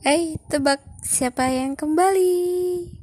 Eh, tebak siapa yang kembali?